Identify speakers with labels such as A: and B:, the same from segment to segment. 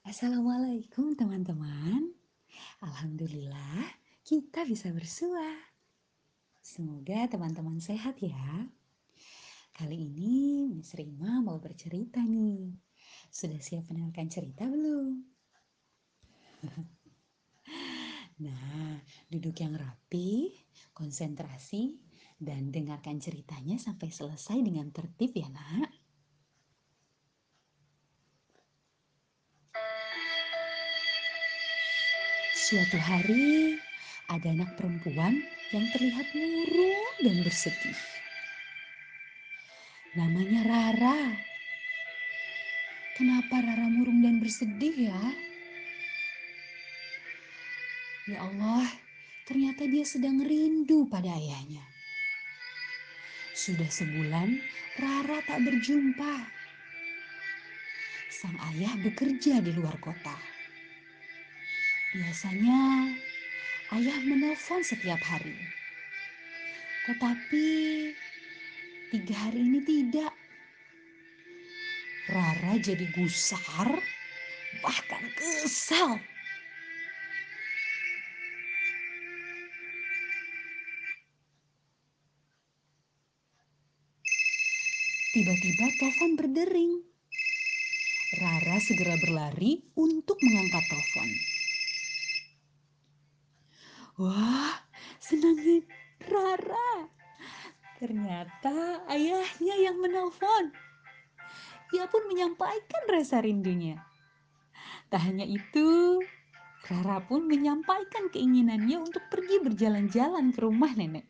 A: Assalamualaikum teman-teman. Alhamdulillah kita bisa bersua. Semoga teman-teman sehat ya. Kali ini Miss Rima mau bercerita nih. Sudah siap mendengarkan cerita belum? Nah, duduk yang rapi, konsentrasi, dan dengarkan ceritanya sampai selesai dengan tertib ya nak. Suatu hari, ada anak perempuan yang terlihat murung dan bersedih. Namanya Rara. Kenapa Rara murung dan bersedih ya? Ya Allah, ternyata dia sedang rindu pada ayahnya. Sudah sebulan Rara tak berjumpa. Sang ayah bekerja di luar kota. Biasanya ayah menelpon setiap hari. Tetapi tiga hari ini tidak. Rara jadi gusar, bahkan kesal. Tiba-tiba telepon berdering. Rara segera berlari untuk mengangkat telepon. Wah, senangnya Rara. Ternyata ayahnya yang menelpon. Ia pun menyampaikan rasa rindunya. Tak hanya itu, Rara pun menyampaikan keinginannya untuk pergi berjalan-jalan ke rumah nenek.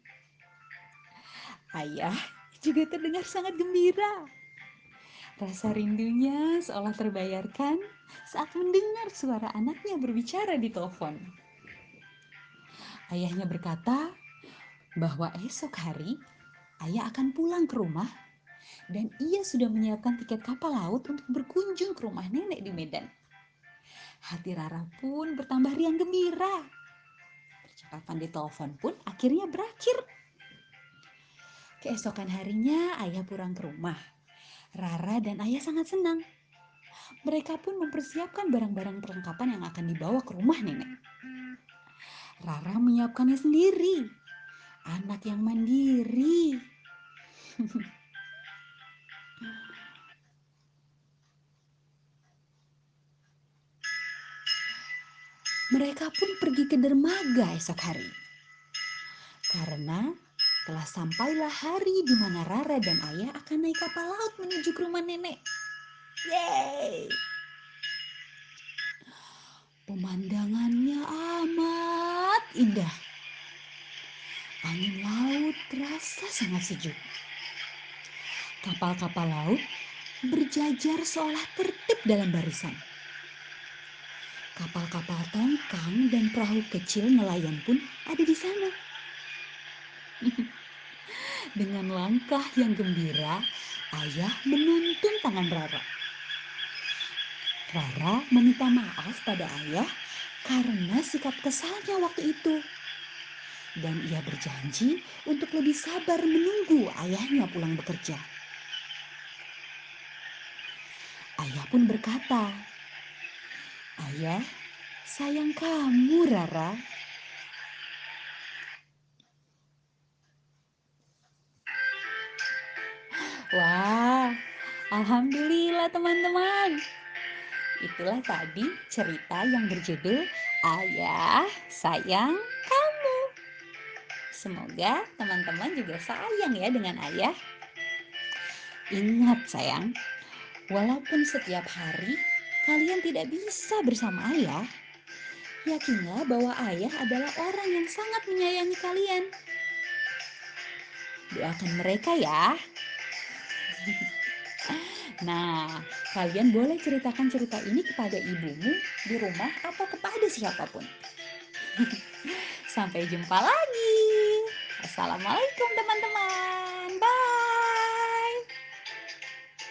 A: Ayah juga terdengar sangat gembira. Rasa rindunya seolah terbayarkan saat mendengar suara anaknya berbicara di telepon. Ayahnya berkata bahwa esok hari ayah akan pulang ke rumah dan ia sudah menyiapkan tiket kapal laut untuk berkunjung ke rumah nenek di Medan. Hati Rara pun bertambah riang gembira. Percakapan di telepon pun akhirnya berakhir. Keesokan harinya ayah pulang ke rumah. Rara dan ayah sangat senang. Mereka pun mempersiapkan barang-barang perlengkapan yang akan dibawa ke rumah nenek. Rara menyiapkannya sendiri. Anak yang mandiri. Mereka pun pergi ke dermaga esok hari. Karena telah sampailah hari di mana Rara dan ayah akan naik kapal laut menuju ke rumah nenek. Yeay! Pemandangannya amat indah. Angin laut terasa sangat sejuk. Kapal-kapal laut berjajar seolah tertib dalam barisan. Kapal-kapal tongkang dan perahu kecil nelayan pun ada di sana. Dengan langkah yang gembira, ayah menuntun tangan Rara. Rara meminta maaf pada ayah karena sikap kesalnya waktu itu. Dan ia berjanji untuk lebih sabar menunggu ayahnya pulang bekerja. Ayah pun berkata, Ayah, sayang kamu Rara. Wah, Alhamdulillah teman-teman. Itulah tadi cerita yang berjudul Ayah Sayang Kamu. Semoga teman-teman juga sayang ya dengan ayah. Ingat sayang, walaupun setiap hari kalian tidak bisa bersama ayah, yakinlah bahwa ayah adalah orang yang sangat menyayangi kalian. Doakan mereka ya. Nah, kalian boleh ceritakan cerita ini kepada ibumu di rumah atau kepada siapa pun. Sampai jumpa lagi. Assalamualaikum teman-teman.